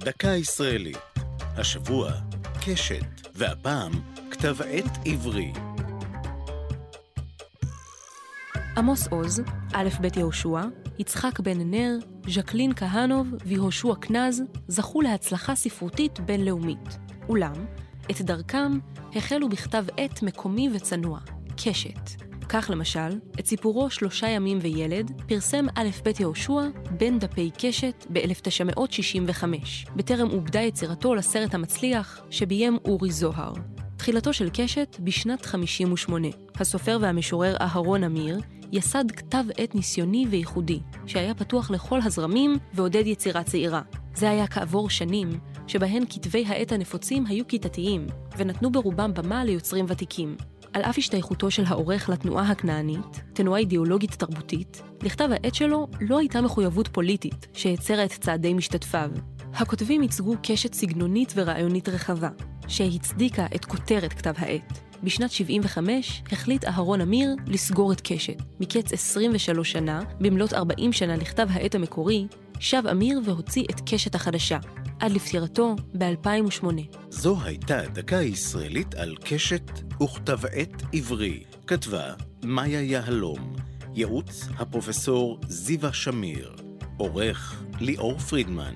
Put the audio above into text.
דקה ישראלית. השבוע, קשת, והפעם, כתב עת עברי. עמוס עוז, א' ב' יהושע, יצחק בן נר, ז'קלין כהנוב ויהושע קנז זכו להצלחה ספרותית בינלאומית. אולם, את דרכם החלו בכתב עת מקומי וצנוע, קשת. כך למשל, את סיפורו שלושה ימים וילד פרסם א' ב' יהושע בין דפי קשת ב-1965, בטרם עובדה יצירתו לסרט המצליח שביים אורי זוהר. תחילתו של קשת בשנת 58. הסופר והמשורר אהרון אמיר יסד כתב עת ניסיוני וייחודי, שהיה פתוח לכל הזרמים ועודד יצירה צעירה. זה היה כעבור שנים, שבהן כתבי העת הנפוצים היו כיתתיים, ונתנו ברובם במה ליוצרים ותיקים. על אף השתייכותו של העורך לתנועה הכנענית, תנועה אידיאולוגית תרבותית, לכתב העת שלו לא הייתה מחויבות פוליטית שהצרה את צעדי משתתפיו. הכותבים ייצגו קשת סגנונית ורעיונית רחבה, שהצדיקה את כותרת כתב העת. בשנת 75 החליט אהרון אמיר לסגור את קשת. מקץ 23 שנה, במלאת 40 שנה לכתב העת המקורי, שב אמיר והוציא את קשת החדשה, עד לפטירתו ב-2008. זו הייתה דקה ישראלית על קשת וכתב עת עברי. כתבה מאיה יהלום, ייעוץ הפרופסור זיווה שמיר, עורך ליאור פרידמן.